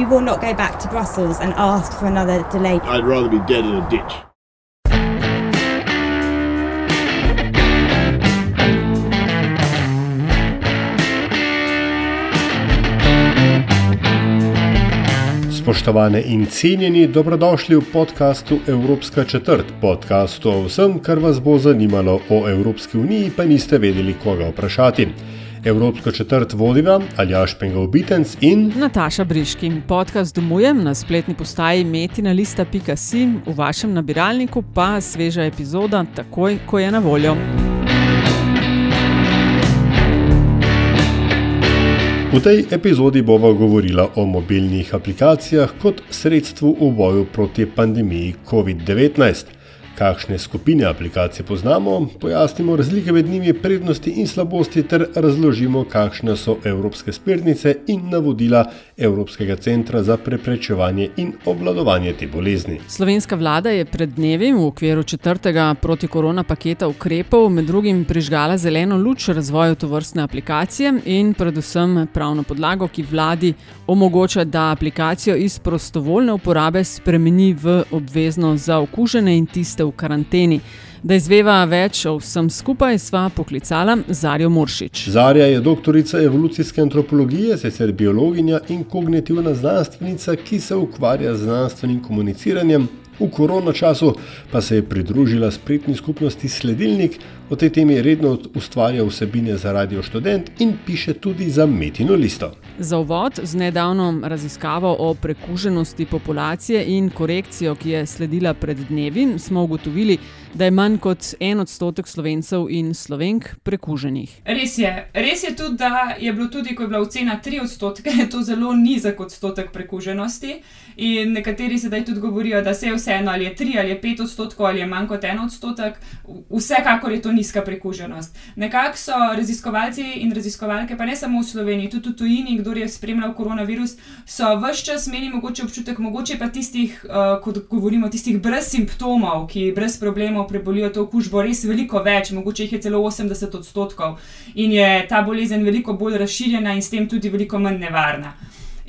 You will not go back to Brussels and ask for another delay. I'd rather be dead in a ditch. Spoštovane in cenjeni, dobrodošli v podkastu Evropska četrt, podkastu o vsem, kar vas bo zanimalo o Evropski uniji, pa niste vedeli, koga vprašati. Evropsko četrt vodiva Aljaš Pengal Bitens in Nataša Briški. Podcast domujem na spletni postaji metina.si, v vašem nabiralniku pa sveža epizoda takoj, ko je na voljo. V tej epizodi bova govorila o mobilnih aplikacijah kot sredstvu v boju proti pandemiji COVID-19 kakšne skupine aplikacij poznamo, pojasnimo razlike med njimi, prednosti in slabosti, ter razložimo, kakšne so evropske smernice in navodila Evropskega centra za preprečevanje in obvladovanje te bolezni. Slovenska vlada je pred dnevi v okviru četrtega protikorona paketa ukrepov med drugim prižgala zeleno luč razvoju tovrstne aplikacije in predvsem pravno podlago, ki vladi omogoča, da aplikacijo iz prostovoljne uporabe spremeni v obvezno za okužene in tiste v karanteni. Da izveva več o vsem skupaj, sva poklicala Zarjo Moršič. Zarja je doktorica evolucijske antropologije, sicer biologinja in kognitivna znanstvenica, ki se ukvarja z znanstvenim komuniciranjem. V korona času pa se je pridružila spletni skupnosti Sledilnik, o tej temi redno ustvarja vsebine za Radio Student in piše tudi za Metino listo. Za uvod z nedavno raziskavo o prekuženosti populacije in korekcijo, ki je sledila pred dnevi, smo ugotovili, da je manj kot en odstotek slovencev in slovenk prekuženih. Res je. Res je tudi, da je bilo tudi, ko je bila ocena 3 odstotke, to zelo nizek odstotek prekuženosti. In nekateri sedaj tudi govorijo, da se je vseeno ali je 3 ali je 5 odstotkov ali je manj kot en odstotek, vsekakor je to nizka prekuženost. Nekako so raziskovalci in raziskovalke, pa ne samo v Sloveniji, tudi v tujini, kdo je spremljal koronavirus, so vse čas imeli mogoče občutek, mogoče pa tistih, uh, kot govorimo, tistih brez simptomov, ki brez problemov prebolijo to okužbo, res veliko več, mogoče jih je celo 80 odstotkov in je ta bolezen veliko bolj razširjena in s tem tudi veliko manj nevarna.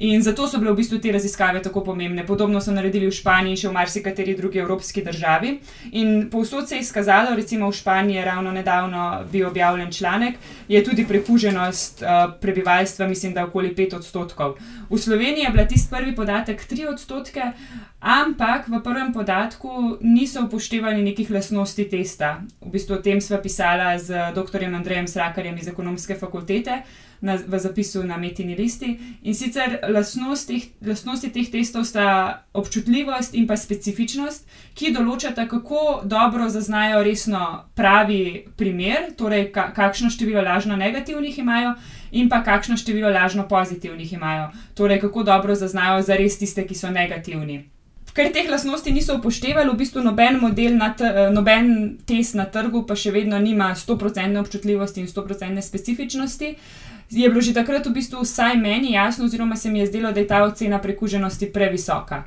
In zato so bile v bistvu te raziskave tako pomembne. Podobno so naredili v Španiji in še v marsikateri drugi evropski državi. In povsod se je izkazalo, recimo v Španiji je ravno nedavno bil objavljen članek, je tudi prekuženost uh, prebivalstva, mislim, da okoli 5 odstotkov. V Sloveniji je bila tisti prvi podatek 3 odstotke, ampak v prvem podatku niso upoštevali nekih lasnosti testa. V bistvu o tem sva pisala z dr. Andrejem Srakarjem iz ekonomske fakultete na, v zapisu na metini listi. In sicer lastnosti, lastnosti teh testov sta občutljivost in pa specifičnost, ki določata, kako dobro zaznajo resno pravi primer, torej ka, kakšno število lažno negativnih imajo. In pa kakšno število lažno pozitivnih imajo, torej kako dobro zaznajo za res tiste, ki so negativni. Ker teh lastnosti niso upoštevali, v bistvu noben model, na noben test na trgu, pa še vedno nima 100% občutljivosti in 100% specifičnosti, je bilo že takrat v bistvu vsaj meni jasno, oziroma se mi je zdelo, da je ta ocena prekuženosti previsoka.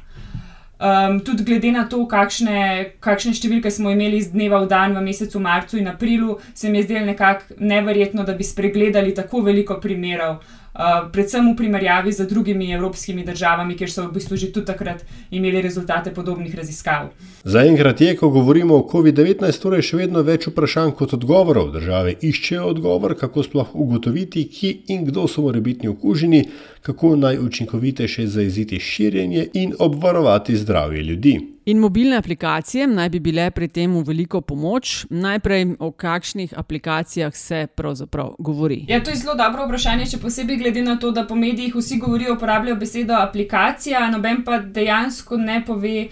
Um, tudi glede na to, kakšne, kakšne številke smo imeli iz dneva v dan v mesecu marcu in aprilu, se mi je zdelo nekako neverjetno, da bi spregledali tako veliko primerov. Uh, predvsem v primerjavi z drugimi evropskimi državami, kjer so v bistvu že tudi takrat imeli rezultate podobnih raziskav. Zaenkrat je, ko govorimo o COVID-19, torej še vedno več vprašanj kot odgovorov. Države iščejo odgovor, kako sploh ugotoviti, kje in kdo so morebitni okuženi, kako najučinkovitejše zaeziti širjenje in obvarovati zdravje ljudi. In mobilne aplikacije naj bi bile pri tem v veliko pomoč. Najprej, o kakšnih aplikacijah se pravzaprav govori? Ja, to je zelo dobro vprašanje, še posebej glede na to, da po medijih vsi govorijo, uporabljajo besedo aplikacija, noben pa dejansko ne pove,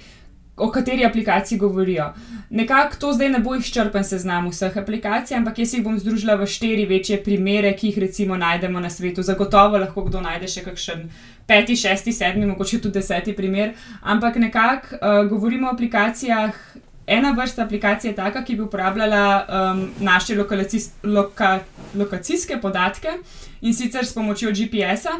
o kateri aplikaciji govorijo. Nekako to zdaj ne bo izčrpen seznam vseh aplikacij, ampak jaz jih bom združila v štiri večje primere, ki jih recimo najdemo na svetu. Zagotovo lahko kdo najde še kakšen peti, šesti, sedmi, mogoče tudi deseti primer. Ampak nekako uh, govorimo o aplikacijah. Ena vrsta aplikacije je taka, ki bi uporabljala um, naše loka lokacijske podatke in sicer s pomočjo GPS-a.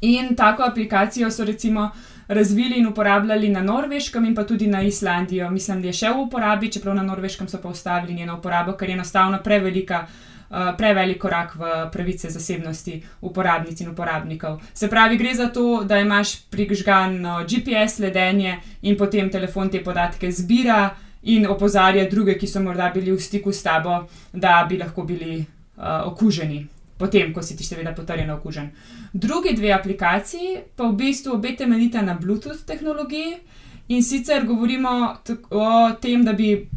In tako aplikacijo so recimo razvili in uporabljali na Norveškem in pa tudi na Islandiji. Mislim, da je še v uporabi, čeprav na Norveškem so pa ustavili njeno uporabo, ker je enostavno prevelika. Uh, prevelik korak v pravice zasebnosti uporabnic in uporabnikov. Se pravi, gre za to, da imaš prižgano GPS sledenje in potem telefon te podatke zbira in opozarja druge, ki so morda bili v stiku s tabo, da bi lahko bili uh, okuženi potem, ko si ti seveda potrjeno okužen. Drugi dve aplikaciji pa v bistvu obe temeljita na Bluetooth tehnologiji in sicer govorimo o tem, da bi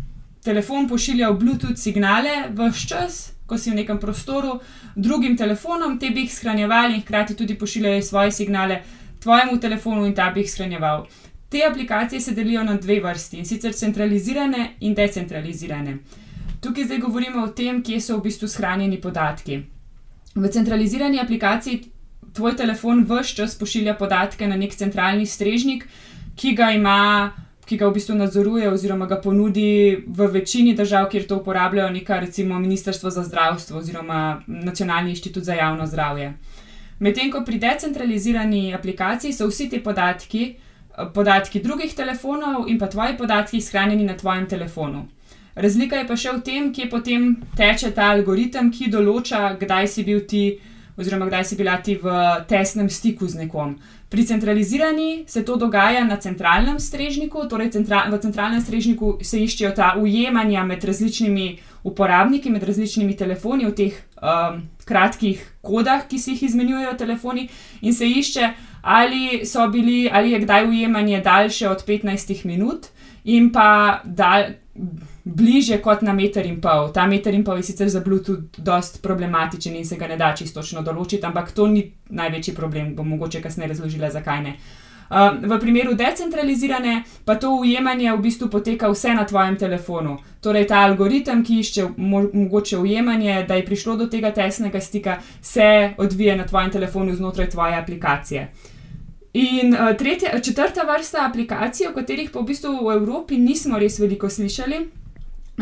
telefon pošiljal Bluetooth signale v vse čas, ko si v nekem prostoru, drugim telefonom, te bi jih shranjevali in hkrati tudi pošiljali svoje signale tvojemu telefonu in ta bi jih shranjeval. Te aplikacije se delijo na dve vrsti in sicer centralizirane in decentralizirane. Tukaj zdaj govorimo o tem, kje so v bistvu shranjeni podatki. V centralizirani aplikaciji tvoj telefon vse čas pošilja podatke na nek centralni strežnik, ki ga ima, ki ga v bistvu nadzoruje oziroma ga ponudi v večini držav, kjer to uporabljajo, neka recimo Ministrstvo za zdravstvo oziroma Nacionalni inštitut za javno zdravje. Medtem ko pri decentralizirani aplikaciji so vsi ti podatki, podatki drugih telefonov in pa tvoji podatki shranjeni na tvojem telefonu. Razlika je pa še v tem, kje potem teče ta algoritem, ki določa, kdaj si bil ti, oziroma kdaj si bila ti v tesnem stiku z nekom. Pri centralizirani se to dogaja na centralnem strežniku, torej centra, v centralnem strežniku se iščejo ta ujemanja med različnimi uporabniki, med različnimi telefoni v teh um, kratkih kodah, ki si jih izmenjujejo telefoni, in se išče, ali bili, ali je kdaj ujemanje daljše od 15 minut, in pa da bliže kot na meter in pol. Ta meter in pol je sicer za Bluetooth dost problematičen in se ga ne da čisto določiti, ampak to ni največji problem, bom mogoče kasneje razložila, zakaj ne. Uh, v primeru decentralizirane pa to ujemanje v bistvu poteka vse na tvojem telefonu. Torej, ta algoritem, ki išče mo mogoče ujemanje, da je prišlo do tega tesnega stika, se odvija na tvojem telefonu znotraj tvoje aplikacije. In uh, tretja, četrta vrsta aplikacij, o katerih pa v bistvu v Evropi nismo res veliko slišali,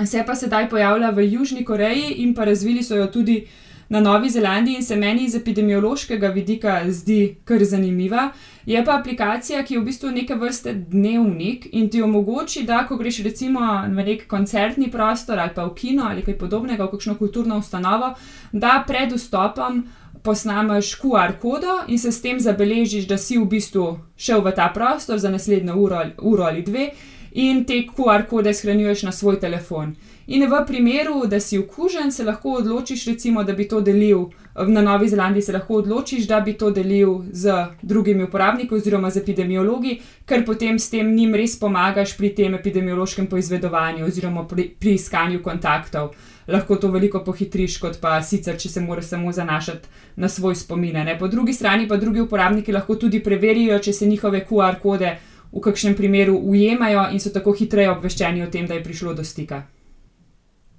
se pa sedaj pojavlja v Južni Koreji in pa razvili so jo tudi na Novi Zelandiji in se meni iz epidemiološkega vidika zdi kar zanimiva. Je pa aplikacija, ki je v bistvu neke vrste dnevnik in ti omogoči, da ko greš recimo v nek koncertni prostor ali pa v kino ali kaj podobnega, v kakšno kulturno ustanovo, da pred vstopom posnameš QR kodo in se s tem zabeležiš, da si v bistvu šel v ta prostor za naslednjo uro, uro ali dve in te QR kode shranjuješ na svoj telefon. In v primeru, da si okužen, se lahko odločiš, recimo, da bi to delil na Novi Zelandiji, se lahko odločiš, da bi to delil z drugimi uporabniki oziroma z epidemiologi, ker potem s tem njim res pomagaš pri tem epidemiološkem poizvedovanju oziroma pri, pri iskanju kontaktov. Lahko to veliko pohitriš, kot pa sicer, če se moraš samo zanašati na svoj spomin. Po drugi strani pa drugi uporabniki lahko tudi preverijo, če se njihove QR kode v kakšnem primeru ujemajo in so tako hitreje obveščeni o tem, da je prišlo do stika.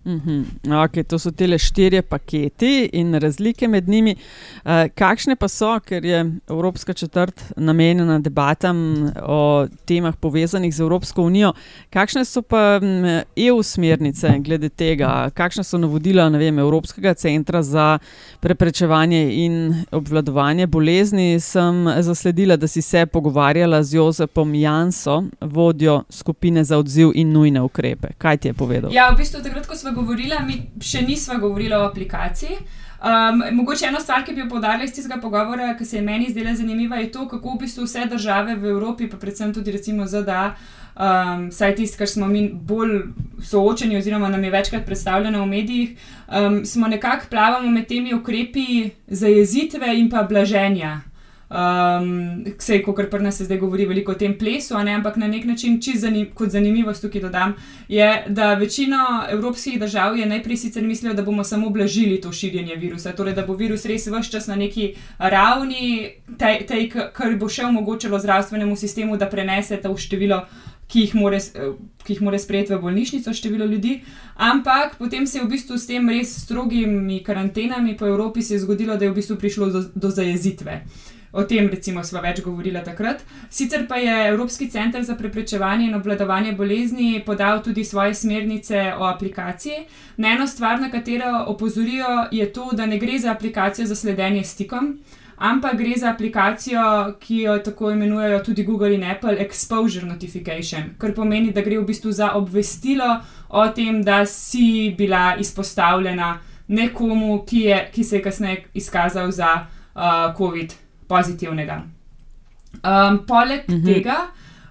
Mhm. Okay, to so te štiri paketi in razlike med njimi. Uh, kakšne pa so, ker je Evropska četrt namenjena debatam o temah povezanih z Evropsko unijo, kakšne so pa EU smernice glede tega, kakšne so navodila vem, Evropskega centra za preprečevanje in obvladovanje bolezni. Sem zasledila, da si se pogovarjala z Jozepom Janso, vodjo skupine za odziv in nujne ukrepe. Kaj ti je povedal? Ja, v bistvu takrat, ko smo govorili, mi še nismo govorili o aplikaciji. Um, mogoče ena stvar, ki bi jo podarila iz tega pogovora, ki se je meni zdela zanimiva, je to, kako v bistvu vse države v Evropi, pa predvsem tudi recimo ZDA, um, saj tisti, kar smo mi bolj soočeni, oziroma nam je večkrat predstavljeno v medijih, um, smo nekako plavamo med temi ukrepi zajezitve in pa blaženja. Um, Sej, kot pri nas se zdaj govori veliko o tem plesu, ne, ampak na nek način, zanim, kot zanimivost tukaj dodam, je, da večina evropskih držav je najprej sicer mislila, da bomo samo blažili to širjenje virusa, torej da bo virus res vse čas na neki ravni, tej, tej, kar bo še omogočilo zdravstvenemu sistemu, da prenese to število ki jih more, ki jih more sprejeti v bolnišnico, število ljudi. Ampak potem se je v bistvu s tem res strogimi karantenami po Evropi zgodilo, da je v bistvu prišlo do, do zajezitve. O tem, recimo, smo več govorili takrat. Sicer pa je Evropski center za preprečevanje in obvladovanje bolezni podal tudi svoje smernice o aplikaciji. Na eno stvar, na katero opozorijo, je to, da ne gre za aplikacijo za sledenje stikom, ampak gre za aplikacijo, ki jo tako imenujejo tudi Google in Apple Exposure Notification, kar pomeni, da gre v bistvu za obvestilo o tem, da si bila izpostavljena nekomu, ki, je, ki se je kasneje izkazal za uh, COVID pozitivnega. Um, poleg mhm. tega.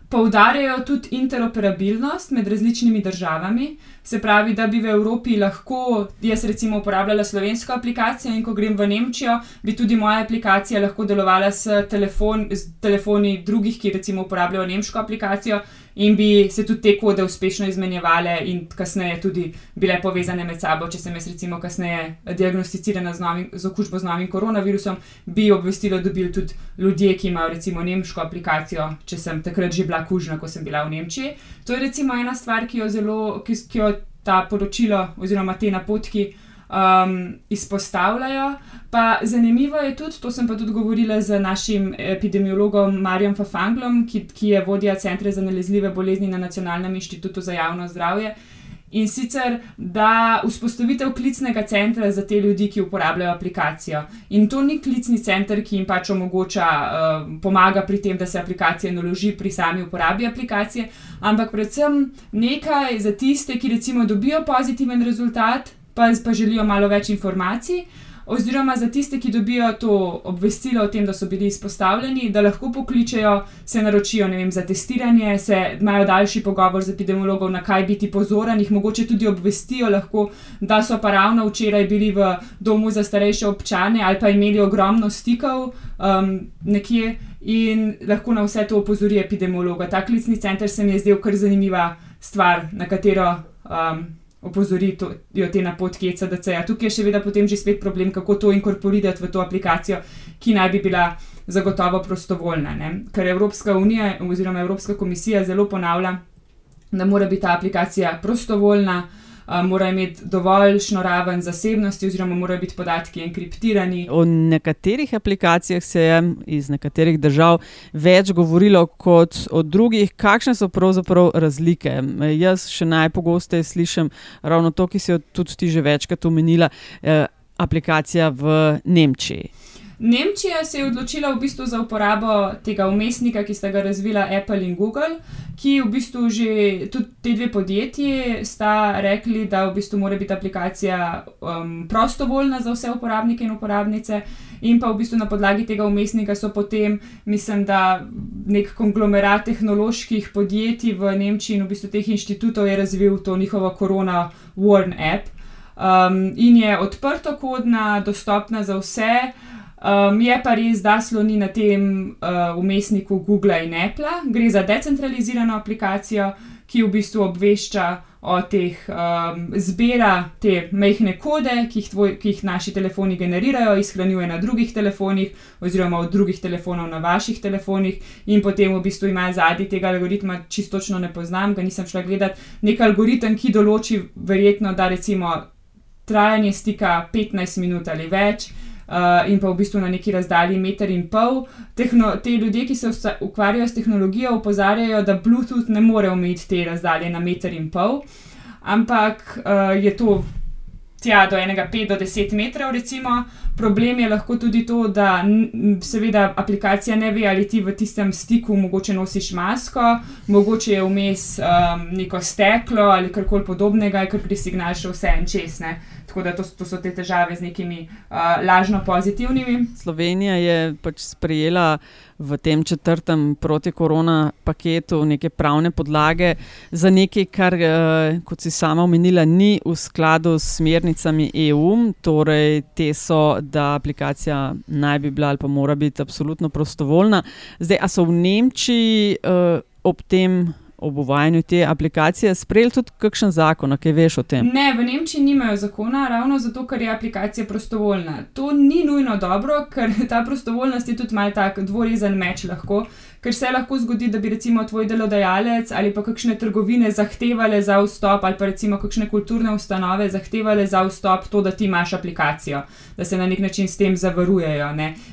Poudarjajo tudi interoperabilnost med različnimi državami, se pravi, da bi v Evropi lahko jaz recimo uporabljala slovensko aplikacijo in ko grem v Nemčijo, bi tudi moja aplikacija lahko delovala s, telefon, s telefoni drugih, ki recimo uporabljajo nemško aplikacijo in bi se tudi te kode uspešno izmenjevale in kasneje tudi bile povezane med sabo. Če sem jaz recimo kasneje diagnosticirana z, novim, z okužbo z novim koronavirusom, bi obvestilo dobili tudi ljudje, ki imajo recimo nemško aplikacijo, če sem takrat že bila kužna, ko sem bila v Nemčiji. To je recimo ena stvar, ki jo, zelo, ki, ki jo ta poročilo oziroma te napotki um, izpostavljajo. Pa zanimivo je tudi, to sem pa tudi govorila z našim epidemiologom Marjem Fafanglom, ki, ki je vodja Centra za nalezljive bolezni na Nacionalnem inštitutu za javno zdravje. In sicer, da vzpostavitev klicnega centra za te ljudi, ki uporabljajo aplikacijo. In to ni klicni center, ki jim pač omogoča, uh, pomaga pri tem, da se aplikacija naloži pri sami uporabi aplikacije, ampak predvsem nekaj za tiste, ki recimo dobijo pozitiven rezultat, pa, pa želijo malo več informacij, oziroma za tiste, ki dobijo to obvestilo o tem, da so bili izpostavljeni, da lahko pokličejo, se naročijo vem, za testiranje, se imajo daljši pogovor z epidemiologom, na kaj biti pozoren, jih mogoče tudi obvestijo, lahko, da so pa ravno včeraj bili v domu za starejše občane ali pa imeli ogromno stikov um, nekje. In lahko na vse to opozori epidemiolog. Ta klicni center se mi je zdel kar zanimiva stvar, na katero um, opozorijo te napotke CDC-ja. Tukaj je še vedno potem že spet problem, kako to inkorporirati v to aplikacijo, ki naj bi bila zagotovo prostovoljna. Ne? Ker Evropska unija oziroma Evropska komisija zelo ponavlja, da mora biti ta aplikacija prostovoljna mora imeti dovoljšno raven zasebnosti, oziroma morajo biti podatki enkriptirani. O nekaterih aplikacijah se je iz nekaterih držav več govorilo kot o drugih. Kakšne so pravzaprav razlike? Jaz še najpogosteje slišim ravno to, ki si jo tudi ti že večkrat omenila, eh, aplikacija v Nemčiji. Nemčija se je odločila v bistvu za uporabo tega umestnika, ki sta ga razvila Apple in Google, ki v bistvu že tudi te dve podjetji sta rekli, da v bistvu mora biti aplikacija um, prostovoljna za vse uporabnike in uporabnice. In pa v bistvu na podlagi tega umestnika so potem, mislim, da nek konglomerat tehnoloških podjetij v Nemčiji in v bistvu teh inštitutov je razvil to njihovo Corona Warn app. Um, in je odprto kodna, dostopna za vse. Um, je pa res, da sloni na tem uh, umestniku Google in Apple. Gre za decentralizirano aplikacijo, ki v bistvu obvešča o teh, um, zbira te mehke kode, ki jih, tvoj, ki jih naši telefoni generirajo, izhranjuje na drugih telefonih, oziroma od drugih telefonov na vaših telefonih, in potem v bistvu ima zadnji tega algoritma, čistočno ne poznam, ga nisem šla gledati, nek algoritem, ki določi verjetno, da recimo trajanje stika 15 minut ali več uh, in pa v bistvu na neki razdalji meter in pol. Tehno, te ljudje, ki se ukvarjajo s tehnologijo, opozarjajo, da Bluetooth ne more omejiti te razdalje na meter in pol, ampak uh, je to tja do enega 5 do 10 metrov, recimo. Problem je lahko tudi to, da seveda aplikacija ne ve, ali ti v tistem stiku mogoče nosiš masko, mogoče je vmes um, neko steklo ali karkoli podobnega, ker gre signal še vse en česne. Tako da to, to so te težave z nekimi uh, lažno pozitivnimi. Slovenija je pač sprejela v tem četrtem proti-korona paketu neke pravne podlage za nekaj, kar, uh, kot si sama omenila, ni v skladu s smernicami EU. Torej, te so, da aplikacija naj bi bila ali pa mora biti absolutno prostovoljna. Zdaj, a so v Nemčiji uh, ob tem ob uvajanju te aplikacije sprejeli tudi kakšen zakon, kaj veš o tem? Ne, v Nemčiji nimajo zakona, ravno zato, ker je aplikacija prostovoljna. To ni nujno dobro, ker ta prostovoljnost je tudi mal tak dvorezen meč lahko. Ker se lahko zgodi, da bi recimo tvoj delodajalec ali pa kakšne trgovine zahtevale za vstop, ali pa recimo kakšne kulturne ustanove zahtevale za vstop to, da ti imaš aplikacijo, da se na nek način s tem zavarujejo.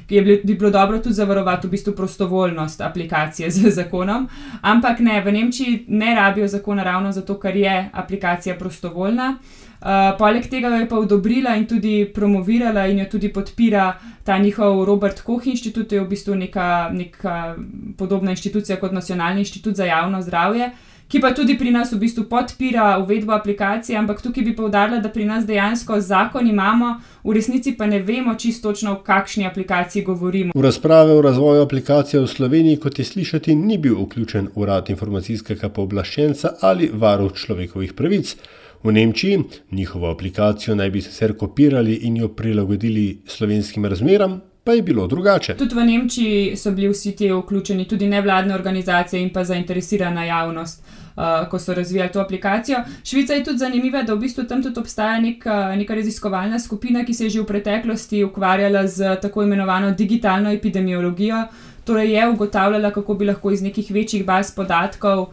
Bi, bi bilo dobro tudi zavarovati v bistvu prostovoljnost aplikacije z zakonom, ampak ne, v Nemčiji ne rabijo zakona ravno zato, ker je aplikacija prostovoljna. Uh, poleg tega jo je pa odobrila in tudi promovirala in jo tudi podpira ta njihov Robert Koch inštitut, je v bistvu neka, neka podobna inštitucija kot Nacionalni inštitut za javno zdravje, ki pa tudi pri nas v bistvu podpira uvedbo aplikacije, ampak tukaj bi povdarila, da pri nas dejansko zakon imamo, v resnici pa ne vemo čisto točno, o kakšni aplikaciji govorimo. V razprave o razvoju aplikacije v Sloveniji, kot je slišati, ni bil vključen urad informacijskega pooblaščenca ali varuh človekovih pravic. V Nemčiji njihovo aplikacijo naj bi sicer kopirali in jo prilagodili slovenskim razmeram, pa je bilo drugače. Tudi v Nemčiji so bili vsi ti vključeni, tudi nevladne organizacije in pa zainteresirana javnost. Uh, ko so razvijali to aplikacijo. Švica je tudi zanimiva, da v bistvu tam tudi obstaja neka, neka raziskovalna skupina, ki se je že v preteklosti ukvarjala z tako imenovano digitalno epidemiologijo, Torej je ugotavljala, kako bi lahko iz nekih večjih baz podatkov uh,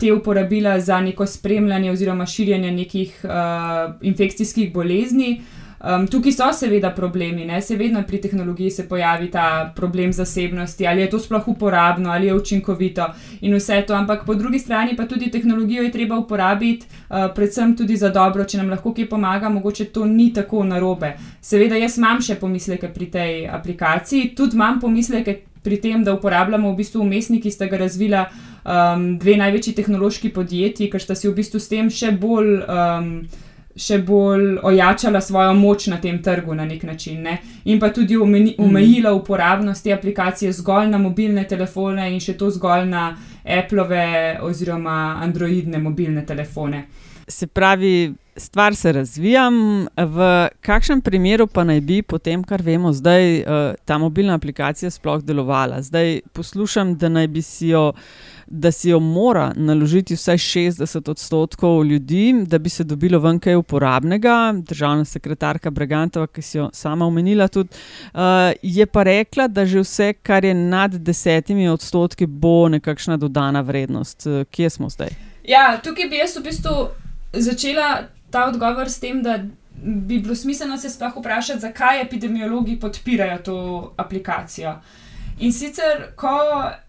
te uporabila za neko spremljanje oziroma širjenje nekih uh, infekcijskih bolezni. Um, tukaj so seveda problemi, ne? se vedno pri tehnologiji se pojavi ta problem zasebnosti, ali je to sploh uporabno, ali je učinkovito in vse to, ampak po drugi strani pa tudi tehnologijo je treba uporabiti, uh, predvsem tudi za dobro, če nam lahko kaj pomaga, mogoče to ni tako narobe. Seveda, jaz imam še pomisleke pri tej aplikaciji, tudi imam pomisleke pri tem, da uporabljamo v bistvu umestniki, ki sta ga razvila um, dve največji tehnološki podjetji, ker sta si v bistvu s tem še bolj. Um, Še bolj ojačala svojo moč na tem trgu na nek način, ne? in pa tudi mhm. omejila uporabnost te aplikacije zgolj na mobilne telefone, in še to zgolj na Apple oziroma Androidne mobilne telefone. Se pravi, stvar se razvija. V kakšnem primeru pa naj bi, po tem, kar vemo, zdaj eh, ta mobilna aplikacija sploh delovala? Zdaj poslušam, da naj bi si jo. Da si jo mora naložiti vsaj 60 odstotkov ljudi, da bi se dobilo ven kaj uporabnega. Državna sekretarka Brigantova, ki si jo sama omenila, tudi, uh, je pa rekla, da že vse, kar je nad desetimi odstotki, bo nekakšna dodana vrednost. Kje smo zdaj? Ja, tukaj bi jaz v bistvu začela ta odgovor s tem, da bi bilo smiselno se sploh vprašati, zakaj epidemiologi podpirajo to aplikacijo. In sicer, ko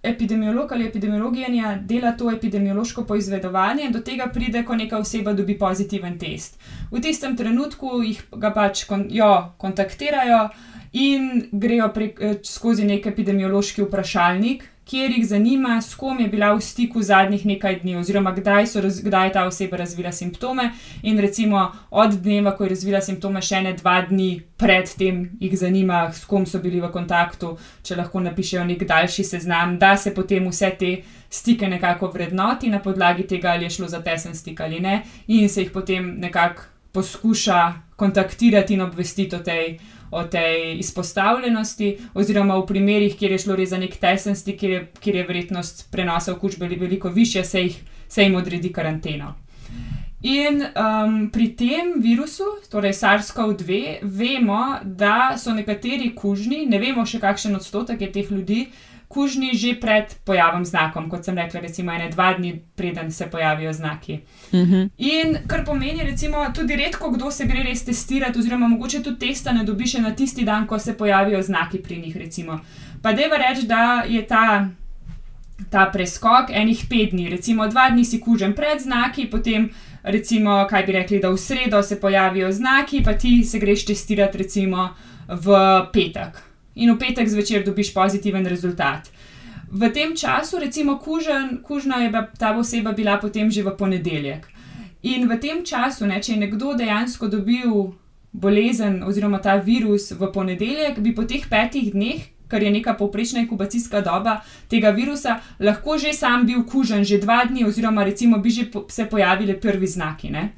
epidemiolog ali epidemiologinja dela to epidemiološko poizvedovanje, do tega pride, ko neka oseba dobi pozitiven test. V tistem trenutku jih ga pač kon, jo, kontaktirajo in grejo prek, eh, skozi nek epidemiološki vprašalnik, kjer jih zanima, s kom je bila v stiku zadnjih nekaj dni, oziroma kdaj, raz, kdaj je ta oseba razvila simptome. In recimo od dneva, ko je razvila simptome, še ne dva dni predtem jih zanima, s kom so bili v kontaktu, če lahko napišejo nek daljši seznam, da se potem vse te stike nekako vrednoti na podlagi tega, ali je šlo za tesen stik ali ne, in se jih potem nekako poskuša kontaktirati in obvestiti o tej o tej izpostavljenosti, oziroma v primerih, kjer je šlo res za nek tesen stik, kjer je, kjer je vrednost prenosa okužbe veliko više, se, jih, se jim odredi karanteno. In um, pri tem virusu, torej SARS-CoV-2, vemo, da so nekateri kužni, ne vemo še kakšen odstotek je teh ljudi, kužni že pred pojavom znakom, kot sem rekla, recimo ene dva dni, preden se pojavijo znaki. Uh mhm. -huh. In kar pomeni, recimo, tudi redko kdo se gre res testirati, oziroma mogoče tudi testa ne dobi še na tisti dan, ko se pojavijo znaki pri njih. Recimo. Pa deva reči, da je ta. Ta preskok enih pet dni, recimo dva dni si kužen pred znaki, potem, recimo, kaj bi rekli, da v sredo se pojavijo znaki, pa ti se greš testirati, recimo, v petek in v petek zvečer dobiš pozitiven rezultat. V tem času, recimo, kužen, kužna je ta oseba bila potem že v ponedeljek. In v tem času, ne, če je nekdo dejansko dobil bolezen oziroma ta virus v ponedeljek, bi po teh petih dneh, kar je neka povprečna inkubacijska doba tega virusa, lahko že sam bil kužen, že dva dni, oziroma recimo bi že po, se pojavili prvi znaki. Ne.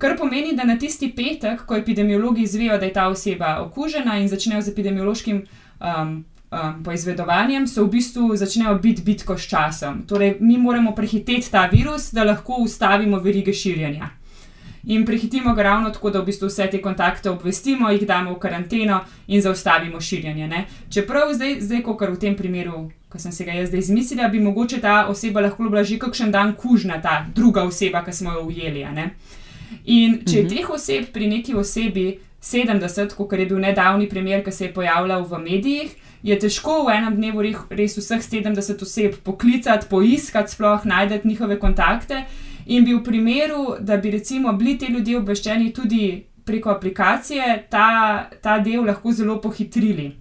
Kar pomeni, da na tisti petek, ko epidemiologi izvejo, da je ta oseba okužena in začnejo z epidemiološkim um, um, poizvedovanjem, se v bistvu začnejo biti bitko s časom. Torej, mi moramo prehiteti ta virus, da lahko ustavimo verige širjenja. In prehitimo ga ravno tako, da v bistvu vse te kontakte obvestimo, jih damo v karanteno in zaustavimo širjenje. Ne? Čeprav zdaj, zdaj kot v tem primeru ko sem se ga jaz zdaj izmislila, bi mogoče ta oseba lahko bila že kakšen dan kužna, ta druga oseba, ki smo jo ujeli. In če je Mhm. teh oseb pri neki osebi 70, kot je bil nedavni primer, ki se je pojavljal v medijih, je težko v enem dnevu re- res vseh 70 oseb poklicati, poiskati, sploh najti njihove kontakte. In bi v primeru, da bi recimo bili ti ljudje obveščeni tudi preko aplikacije, ta, ta del lahko zelo pohitrili.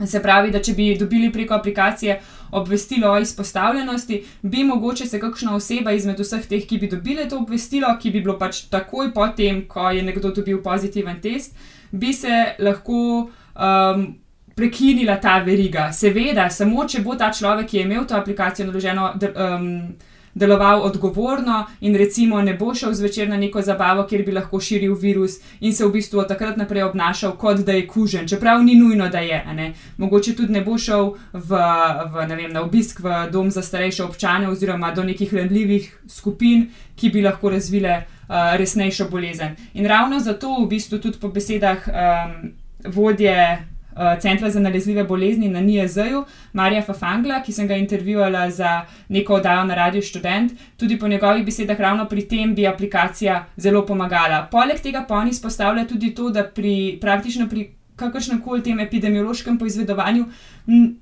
Se pravi, da če bi dobili preko aplikacije obvestilo o izpostavljenosti, bi mogoče se kakšna oseba izmed vseh teh, ki bi dobile to obvestilo, ki bi bilo pač takoj po tem, ko je nekdo dobil pozitiven test, bi se lahko um, prekinila ta veriga. Seveda, samo če bo ta človek, ki je imel to aplikacijo naloženo, um, deloval odgovorno in recimo ne bo šel zvečer na neko zabavo, kjer bi lahko širil virus in se v bistvu od takrat naprej obnašal, kot da je kužen, čeprav ni nujno, da je. Mogoče tudi ne bo šel v, v, ne vem, na obisk v dom za starejše občane oziroma do nekih ranljivih skupin, ki bi lahko razvile uh, resnejšo bolezen. In ravno zato v bistvu tudi po besedah um, vodje Centra za nalezljive bolezni na NIJZ-ju, Marija Fafangla, ki sem ga intervjuvala za neko oddajo na Radio Student, tudi po njegovih besedah ravno pri tem bi aplikacija zelo pomagala. Poleg tega pa on izpostavlja tudi to, da pri praktično pri kakršnem koli tem epidemiološkem poizvedovanju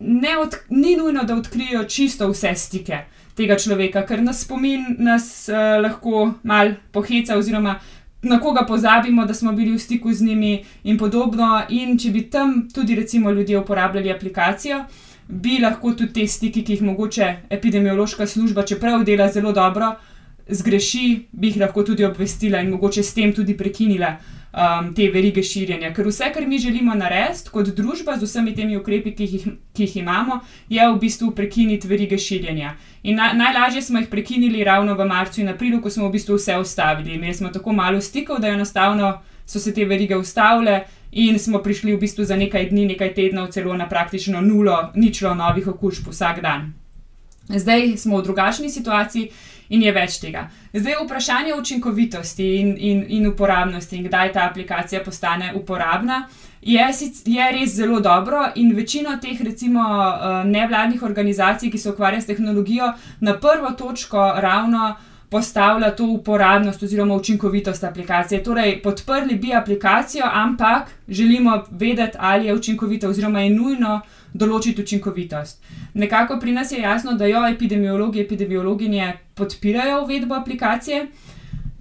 ne od, ni nujno, da odkrijo čisto vse stike tega človeka, ker nas spomin nas uh, lahko mal poheca oziroma na koga pozabimo, da smo bili v stiku z njimi in podobno. In če bi tam tudi recimo ljudje uporabljali aplikacijo, bi lahko tudi te stiki, ki jih mogoče epidemiološka služba, čeprav dela zelo dobro, zgreši, bi jih lahko tudi obvestila in mogoče s tem tudi prekinila um, te verige širjenja. Ker vse, kar mi želimo narediti kot družba z vsemi temi ukrepi, ki jih, ki jih imamo, je v bistvu prekiniti verige širjenja. In na, najlažje smo jih prekinili ravno v marcu in aprilu, ko smo v bistvu vse ustavili. Imeli smo tako malo stikov, da enostavno so se te verige ustavile. In smo prišli v bistvu za nekaj dni, nekaj tednov, celo na praktično nulo, ničlo novih okužb vsak dan. Zdaj smo v drugačni situaciji in je več tega. Zdaj vprašanje učinkovitosti in, in, in uporabnosti in kdaj ta aplikacija postane uporabna. Je, je res zelo dobro, in večino teh, recimo, eh, nevladnih organizacij, ki se ukvarjajo s tehnologijo, na prvo točko ravno postavlja to uporabnost oziroma učinkovitost aplikacije. Torej, podprli bi aplikacijo, ampak želimo vedeti, ali je učinkovita, oziroma je nujno določiti učinkovitost. Nekako pri nas je jasno, da jo epidemiologi, epidemiologinje podpirajo uvedbo aplikacije.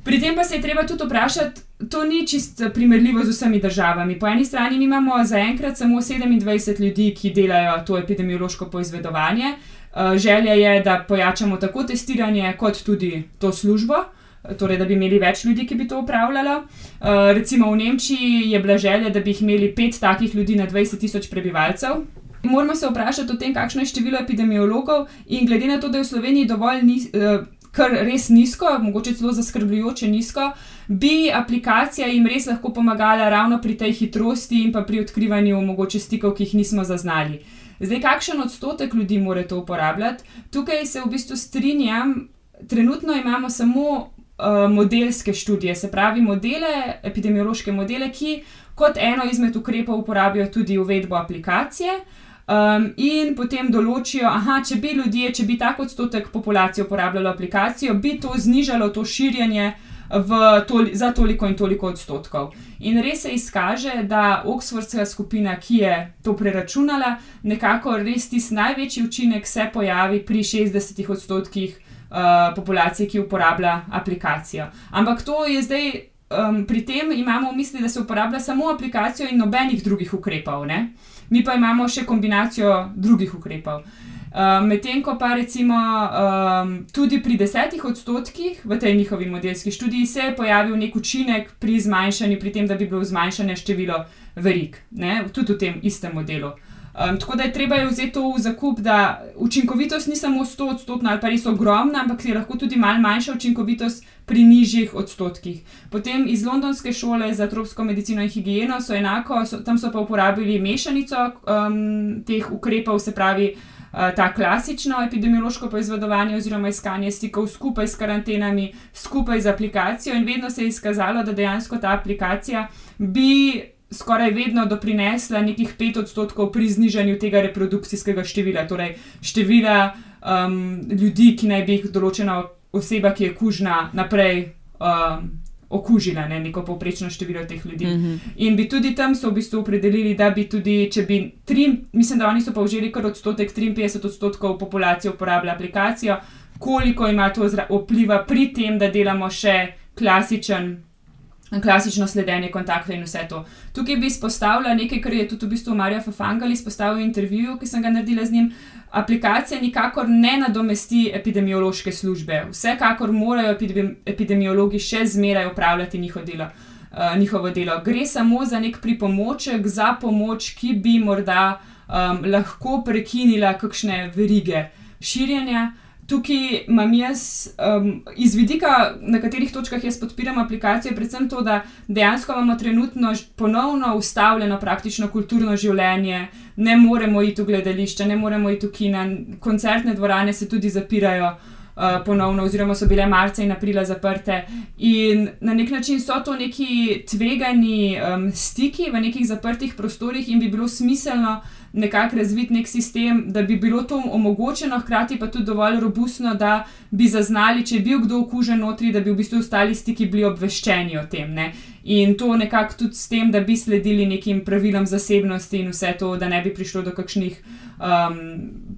Pri tem pa se je treba tudi vprašati, to ni čist primerljivo z vsemi državami. Po eni strani imamo zaenkrat samo 27 ljudi, ki delajo to epidemiološko poizvedovanje. Eh, Želja je, da pojačamo tako testiranje, kot tudi to službo, torej da bi imeli več ljudi, ki bi to upravljalo. Eh, Recimo v Nemčiji je bila želja, da bi jih imeli pet takih ljudi na 20 tisoč prebivalcev. Moramo se vprašati o tem, kakšno je število epidemiologov, in glede na to, da je v Sloveniji dovolj ni, eh, kar res nizko, mogoče celo zaskrbljujoče nizko, bi aplikacija jim res lahko pomagala ravno pri tej hitrosti in pri odkrivanju mogoče stikov, ki jih nismo zaznali. Zdaj, kakšen odstotek ljudi mora to uporabljati? Tukaj se v bistvu strinjam, trenutno imamo samo uh, modelske študije, se pravi modele, epidemiološke modele, ki kot eno izmed ukrepov uporabijo tudi uvedbo aplikacije. Um, in potem določijo, da če bi ljudje, če bi tak odstotek populacije uporabljalo aplikacijo, bi to znižalo to širjenje toli, za toliko in toliko odstotkov. In res se izkaže, da Oxfordska skupina, ki je to preračunala, nekako res tisti največji učinek se pojavi pri 60 odstotkih uh, populacije, ki uporablja aplikacijo. Ampak to je zdaj. Um, pri tem imamo v misli, da se uporablja samo aplikacijo in nobenih drugih ukrepov. Ne? Mi pa imamo še kombinacijo drugih ukrepov. Um, Medtem ko pa recimo um, tudi pri desetih odstotkih v tej njihovi modelski študiji se je pojavil nek učinek pri zmanjšanju, pri tem, da bi bilo zmanjšanje število verig, ne? tudi v tem istem modelu. Um, tako da je treba je vzeti to v zakup, da učinkovitost ni samo 100 odstotna ali pa res ogromna, ampak je lahko tudi malo manjša učinkovitost pri nižjih odstotkih. Potem iz Londonske šole za tropsko medicino in higieno so enako, so, tam so pa uporabili mešanico um, teh ukrepov, se pravi. Uh, ta klasično epidemiološko poizvedovanje oziroma iskanje stikov skupaj s karantenami, skupaj z aplikacijo, in vedno se je izkazalo, da dejansko ta aplikacija bi skoraj vedno doprinesla nekih pet odstotkov pri znižanju tega reprodukcijskega števila, torej števila um, ljudi, ki naj bi jih določena oseba, ki je kužna, naprej. Um, Okužila ne, neko povprečno število teh ljudi. Mm -hmm. In bi tudi tam so v bistvu opredelili, da bi tudi, če bi tri, mislim, da oni so pa vzeli kar odstotek, 53 odstotkov populacije uporablja aplikacijo, koliko ima to vpliva pri tem, da delamo še klasičen klasično sledenje kontaktov in vse to. Tukaj bi izpostavila nekaj, kar je tudi v bistvu Marija Fafangal izpostavil v intervjuju, ki sem ga naredila z njim. Aplikacija nikakor ne nadomesti epidemiološke službe. Vsekakor morajo epidemiologi še zmeraj upravljati njihovo delo. Uh, njihovo delo. Gre samo za nek pripomoček, za pomoč, ki bi morda um, lahko prekinila kakšne verige širjenja. Uh, tukaj imam jaz um, iz vidika, na katerih točkah jaz podpiram aplikacijo, predvsem to, da dejansko imamo trenutno ponovno ustavljeno praktično kulturno življenje, ne moremo iti v gledališče, ne moremo iti v kina, koncertne dvorane se tudi zapirajo. Uh, ponovno, oziroma so bile marca in aprila zaprte, in na nek način so to neki tvegani um, stiki v nekih zaprtih prostorih, in bi bilo smiselno, nekako razviti nek sistem, da bi bilo to omogočeno, hkrati pa tudi dovolj robustno, da bi zaznali, če je bil kdo okužen notri, da bi v bistvu ostali stiki bili obveščeni o tem. Ne? In to nekako tudi s tem, da bi sledili nekim pravilom zasebnosti in vse to, da ne bi prišlo do kakšnih um,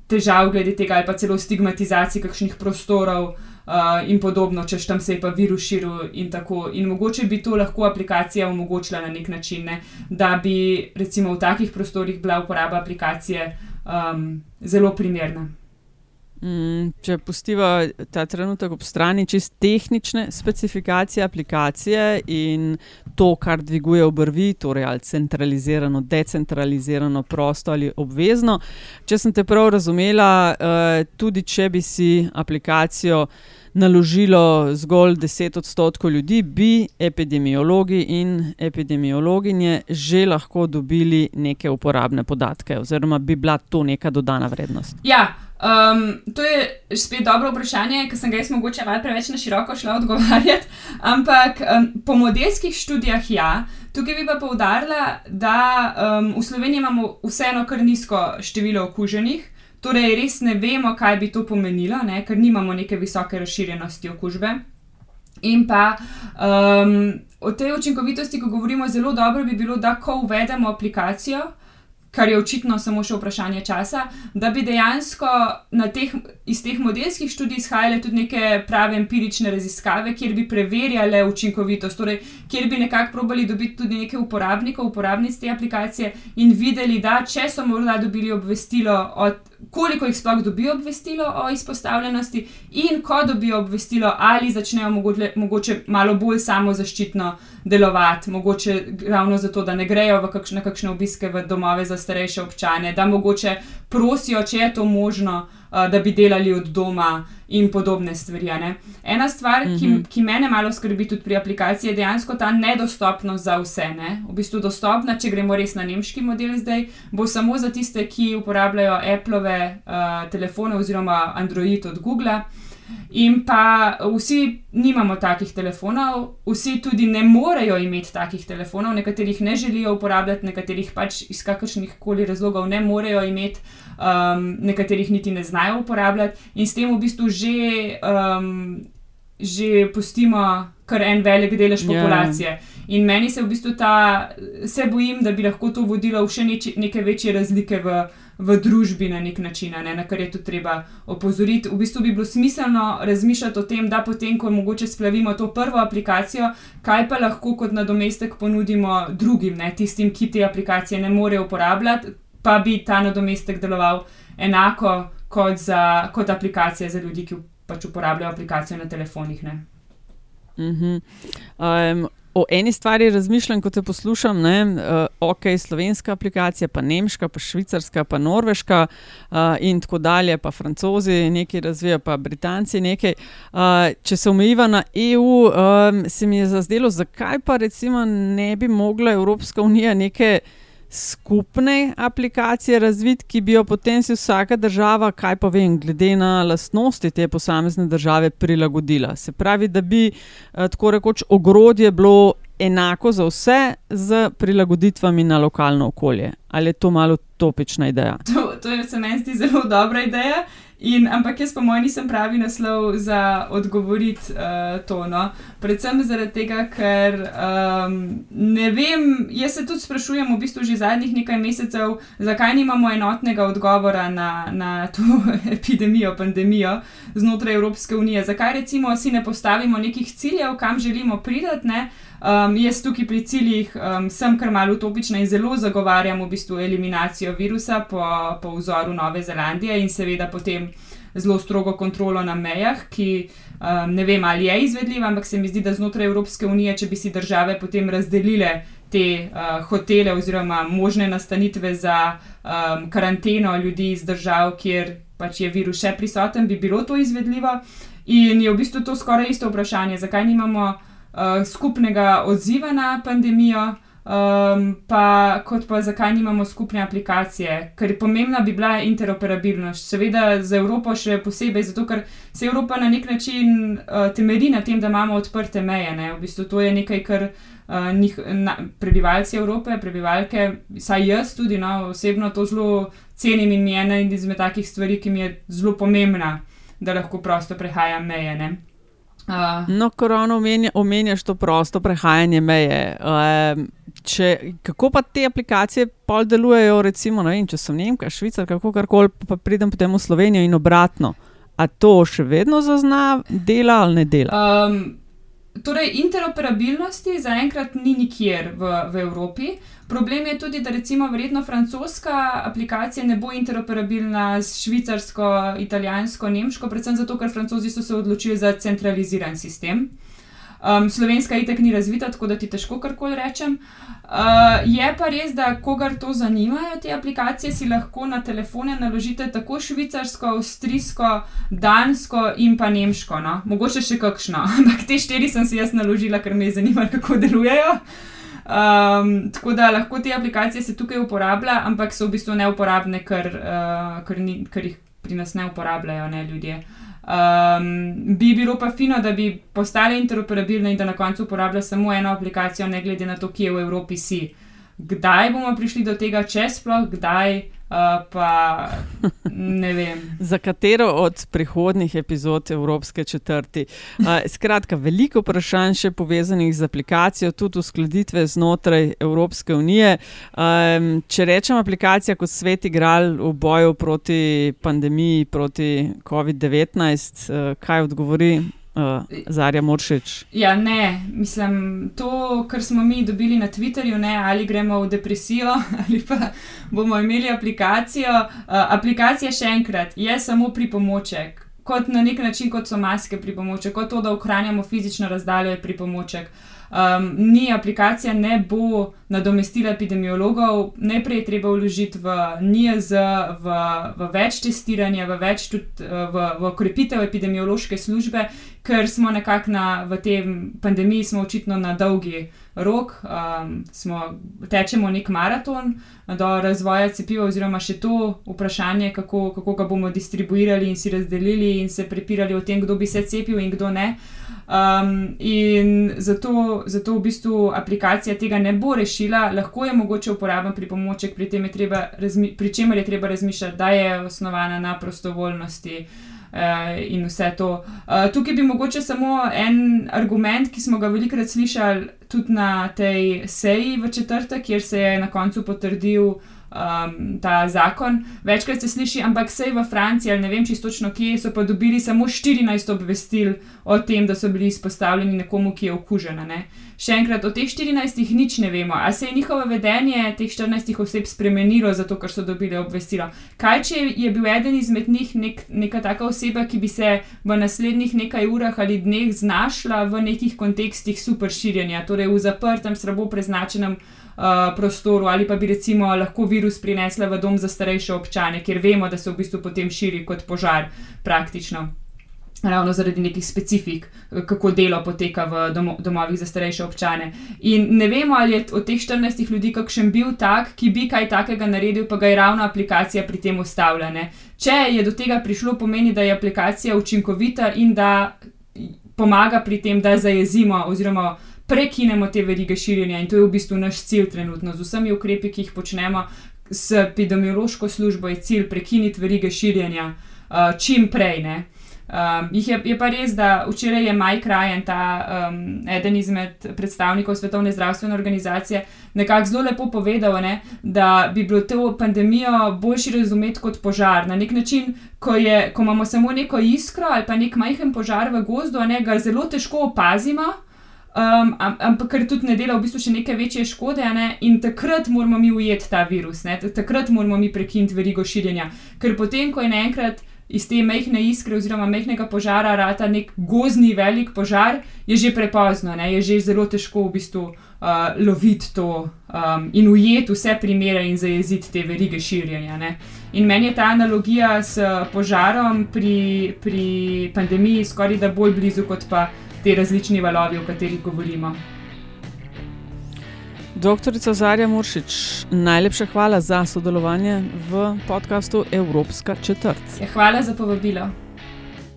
težav glede tega ali pa celo stigmatizacij kakšnih prostorov uh, in podobno, če tam se je pa virus širil in tako. In mogoče bi to lahko aplikacija omogočila na nek način, ne? da bi recimo v takih prostorih bila uporaba aplikacije um, zelo primerna. Mm, če pustiva ta trenutek ob strani čist tehnične specifikacije aplikacije in to, kar dviguje obrvi, torej ali centralizirano, decentralizirano, prosto ali obvezno. Če sem te prav razumela, uh, tudi če bi si aplikacijo naložilo zgolj 10 odstotkov ljudi, bi epidemiologi in epidemiologinje že lahko dobili neke uporabne podatke, oziroma bi bila to neka dodana vrednost. Ja. Um, to je spet dobro vprašanje, ki sem ga jaz mogoče malo preveč na široko šla odgovarjati. Ampak um, po modelskih študijah, ja, tukaj bi pa poudarila, da um, v Sloveniji imamo vseeno kar nizko število okuženih. Torej, res ne vemo, kaj bi to pomenilo, ne? ker nimamo neke visoke razširjenosti okužbe. In pa um, o tej učinkovitosti, ko govorimo, zelo dobro bi bilo, da ko uvedemo aplikacijo, kar je očitno samo še vprašanje časa, da bi dejansko teh, iz teh modelskih študij izhajale tudi neke prave empirične raziskave, kjer bi preverjale učinkovitost, torej kjer bi nekako probali dobiti tudi nekaj uporabnikov, uporabnic te aplikacije in videli, da če so morda dobili obvestilo od koliko jih sploh dobijo obvestilo o izpostavljenosti, in ko dobijo obvestilo, ali začnejo mogoče, mogoče malo bolj samozaščitno delovati, mogoče ravno zato, da ne grejo kakšne, kakšne obiske v domove za starejše občane, da mogoče prosijo, če je to možno, da bi delali od doma in podobne stvari. Ena stvar, mm -hmm. ki, mhm. ki mene malo skrbi tudi pri aplikaciji, je dejansko ta nedostopnost za vse. Ne? V bistvu dostopna, če gremo res na nemški model zdaj, bo samo za tiste, ki uporabljajo Appleove uh, telefone oziroma Android od Google. In pa vsi nimamo takih telefonov, vsi tudi ne morejo imeti takih telefonov, nekaterih ne želijo uporabljati, nekaterih pač iz kakršnih koli razlogov ne morejo imeti um, nekaterih niti ne znajo uporabljati, in s tem v bistvu že, um, že pustimo kar en velik delež ja. populacije. Yeah. In meni se v bistvu ta, se bojim, da bi lahko to vodilo v še neči, neke večje razlike v, v družbi na nek način, ne, na kar je tu treba opozoriti. V bistvu bi bilo smiselno razmišljati o tem, da potem, ko mogoče splavimo to prvo aplikacijo, kaj pa lahko kot nadomestek ponudimo drugim, ne, tistim, ki te aplikacije ne morejo uporabljati pa bi ta nadomestek deloval enako kot, za, kot aplikacija za ljudi, ki pač uporabljajo aplikacijo na telefonih. Mm -hmm. um, o eni stvari razmišljam, ko te poslušam. Ne, uh, ok, slovenska aplikacija, pa nemška, pa švicarska, pa norveška uh, in tako dalje, pa francozi nekaj razvijajo, pa britanci nekaj. Uh, če se omejiva na EU, um, se mi je zazdelo, zakaj pa recimo ne bi mogla Evropska unija nekaj skupne aplikacije razviti, ki bi jo potem si vsaka država, kaj pa vem, glede na lastnosti te posamezne države, prilagodila. Se pravi, da bi eh, tako rekoč ogrodje bilo enako za vse, z prilagoditvami na lokalno okolje. Ali je to malo utopična ideja? To, to je, se meni zdi zelo dobra ideja. In, ampak jaz, po mojem, nisem pravi naslov za odgovoriti uh, to. No? Predvsem zaradi tega, ker um, ne vem, jaz se tudi sprašujem, v bistvu že zadnjih nekaj mesecev, zakaj nimamo enotnega odgovora na, na to epidemijo, pandemijo znotraj Evropske unije. Zakaj recimo si ne postavimo nekih ciljev, kam želimo priti. Um, jaz tukaj pri ciljih um, sem kar malo utopična in zelo zagovarjam v bistvu eliminacijo virusa po, po vzoru Nove Zelandije in seveda potem zelo strogo kontrolo na mejah, ki um, ne vem, ali je izvedljiva, ampak se mi zdi, da znotraj Evropske unije, če bi si države potem razdelile te uh, hotele oziroma možne nastanitve za um, karanteno ljudi iz držav, kjer pač je virus še prisoten, bi bilo to izvedljivo. In je v bistvu to skoraj isto vprašanje, zakaj nimamo uh, skupnega odziva na pandemijo, um, pa kot pa zakaj nimamo skupne aplikacije, ker pomembna bi bila interoperabilnost. Seveda za Evropo še posebej, zato ker se Evropa na nek način uh, temelji na tem, da imamo odprte meje. Ne? V bistvu to je nekaj, kar. Uh, njih, na, prebivalci Evrope, prebivalke, saj jaz tudi no, osebno to zelo cenim in mi je ena izmed takih stvari, ki mi je zelo pomembna, da lahko prosto prehajam meje. Ne? Uh. No, ko ravno omenja, omenjaš to prosto prehajanje meje. Uh, če, kako pa te aplikacije pol delujejo, recimo, vem, če sem Nemka, Švica, kako karkoli, pa pridem potem v Slovenijo in obratno. A to še vedno zazna, dela ali ne dela? Um, torej, interoperabilnosti zaenkrat ni nikjer v, v Evropi. Problem je tudi, da recimo verjetno francoska aplikacija ne bo interoperabilna s švicarsko, italijansko, nemško, predvsem zato, ker francozi so se odločili za centraliziran sistem. Um, slovenska itek ni razvita, tako da ti težko karkoli rečem. Uh, je pa res, da kogar to zanimajo te aplikacije, si lahko na telefone naložite tako švicarsko, avstrijsko, dansko in pa nemško. No? Mogoče še kakšno, ampak te štiri sem si jaz naložila, ker me je zanimalo, kako delujejo. Um, tako da lahko te aplikacije se tukaj uporablja, ampak so v bistvu neuporabne, ker, uh, ker, ni, ker jih pri nas ne uporabljajo ne, ljudje. Um, bi bilo pa fino, da bi postale interoperabilne in da na koncu uporablja samo eno aplikacijo, ne glede na to, kje v Evropi si. Kdaj bomo prišli do tega, če sploh kdaj, Uh, pa ne vem. Za katero od prihodnih epizod Evropske četrti? Uh, skratka, veliko vprašanj še povezanih z aplikacijo, tudi uskladitve znotraj Evropske unije. Um, če rečem aplikacija kot svet igral v boju proti pandemiji, proti COVID-19, uh, kaj odgovori uh, Zarja Moršič. Ja, ne, mislim, to, kar smo mi dobili na Twitterju, ne, ali gremo v depresijo, ali pa bomo imeli aplikacijo. Uh, aplikacija še enkrat je samo pripomoček. Kot na nek način, kot so maske pripomoček, kot to, da ohranjamo fizično razdaljo, je pripomoček. Um, ni aplikacija, ne bo nadomestila epidemiologov, najprej je treba vložiti v NIAZ, v, v več testiranja, v več tudi v, v krepitev epidemiološke službe, ker smo nekako na, v tem pandemiji, smo očitno na dolgi rok, um, smo, tečemo nek maraton do razvoja cepiva, oziroma še to vprašanje, kako, kako ga bomo distribuirali in si razdelili in se prepirali o tem, kdo bi se cepil in kdo ne. Um, in zato, zato v bistvu aplikacija tega ne bo rešila, lahko je mogoče uporaben pripomoček, pri, pri čemer je treba razmišljati, da je osnovana na prostovoljnosti. Uh, in vse to. Uh, tukaj bi mogoče samo en argument, ki smo ga velikokrat slišali tudi na tej seji v četrtek, kjer se je na koncu potrdil uh, um, ta zakon. Večkrat se sliši, ampak sej v Franciji ali ne vem čisto točno kje, so pa dobili samo 14 obvestil o tem, da so bili izpostavljeni nekomu, ki je okužen. Ne? Še enkrat, o teh 14 nič ne vemo. Ali se je njihovo vedenje teh 14 oseb spremenilo, zato ker so dobili obvestilo? Kaj, če je bil eden izmed njih nek, neka taka oseba, ki bi se v naslednjih nekaj urah ali dneh znašla v nekih kontekstih super širjenja, torej v zaprtem, slabo preznačenem uh, prostoru, ali pa bi recimo lahko virus prinesla v dom za starejše občane, ker vemo, da se v bistvu potem širi kot požar praktično. Ravno zaradi nekih specifik, kako delo poteka v domo, domovih za starejše občane. In ne vemo, ali je od teh 14 ljudi kakšen bil tak, ki bi kaj takega naredil, pa ga je ravno aplikacija pri tem ustavljena. Če je do tega prišlo, pomeni, da je aplikacija učinkovita in da pomaga pri tem, da zajezimo oziroma prekinemo te verige širjenja in to je v bistvu naš cilj trenutno z vsemi ukrepi, ki jih počnemo. S epidemiološko službo je cilj prekiniti verige širjenja uh, čim prej. Uh, Um, je, je pa res, da včeraj je Mike Ryan, ta um, eden izmed predstavnikov Svetovne zdravstvene organizacije, nekako zelo lepo povedal, ne, da bi bilo to pandemijo boljši razumeti kot požar. Na nek način, ko, je, ko imamo samo neko iskro ali pa nek majhen požar v gozdu, ne, ga zelo težko opazimo. Um, ampak ker tudi ne dela v bistvu še neke večje škode, ne? in takrat moramo mi ujeti ta virus, ne? takrat moramo mi prekiniti verigo širjenja. Ker potem, ko je naenkrat iz te mehke iskre oziroma mehkega požara rata nek gozni velik požar, je že prepozno, ne? je že zelo težko v bistvu uh, loviti to um, in ujeti vse primere in zajeziti te verige širjenja. Ne? In meni je ta analogija s požarom pri, pri pandemiji skoraj da bolj blizu kot pa te različni valovi, o katerih govorimo. Doktorica Zarja Muršič, najlepša hvala za sodelovanje v podkastu Evropska četrt. Ja, hvala za povabilo.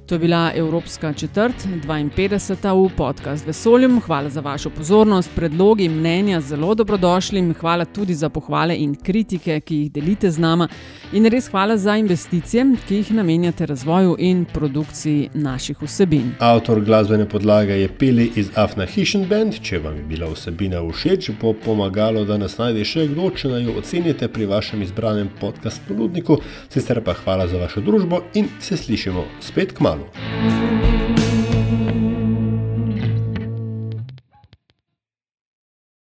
To je bila Evropska četrt, 52. v podkastu Vesoljem. Hvala za vašo pozornost, predlogi, mnenja, zelo dobrodošli. Hvala tudi za pohvale in kritike, ki jih delite z nama. In res hvala za investicije, ki jih namenjate razvoju in produkciji naših vsebin. Avtor glasbene podlage je Pili iz Afna Hishn Band. Če vam je bila vsebina všeč, bo pomagalo, da nas najde še kdo, če naj jo ocenite pri vašem izbranem podkastu ponudniku. Sicer pa hvala za vašo družbo in se slišimo spet k malu. Thank you.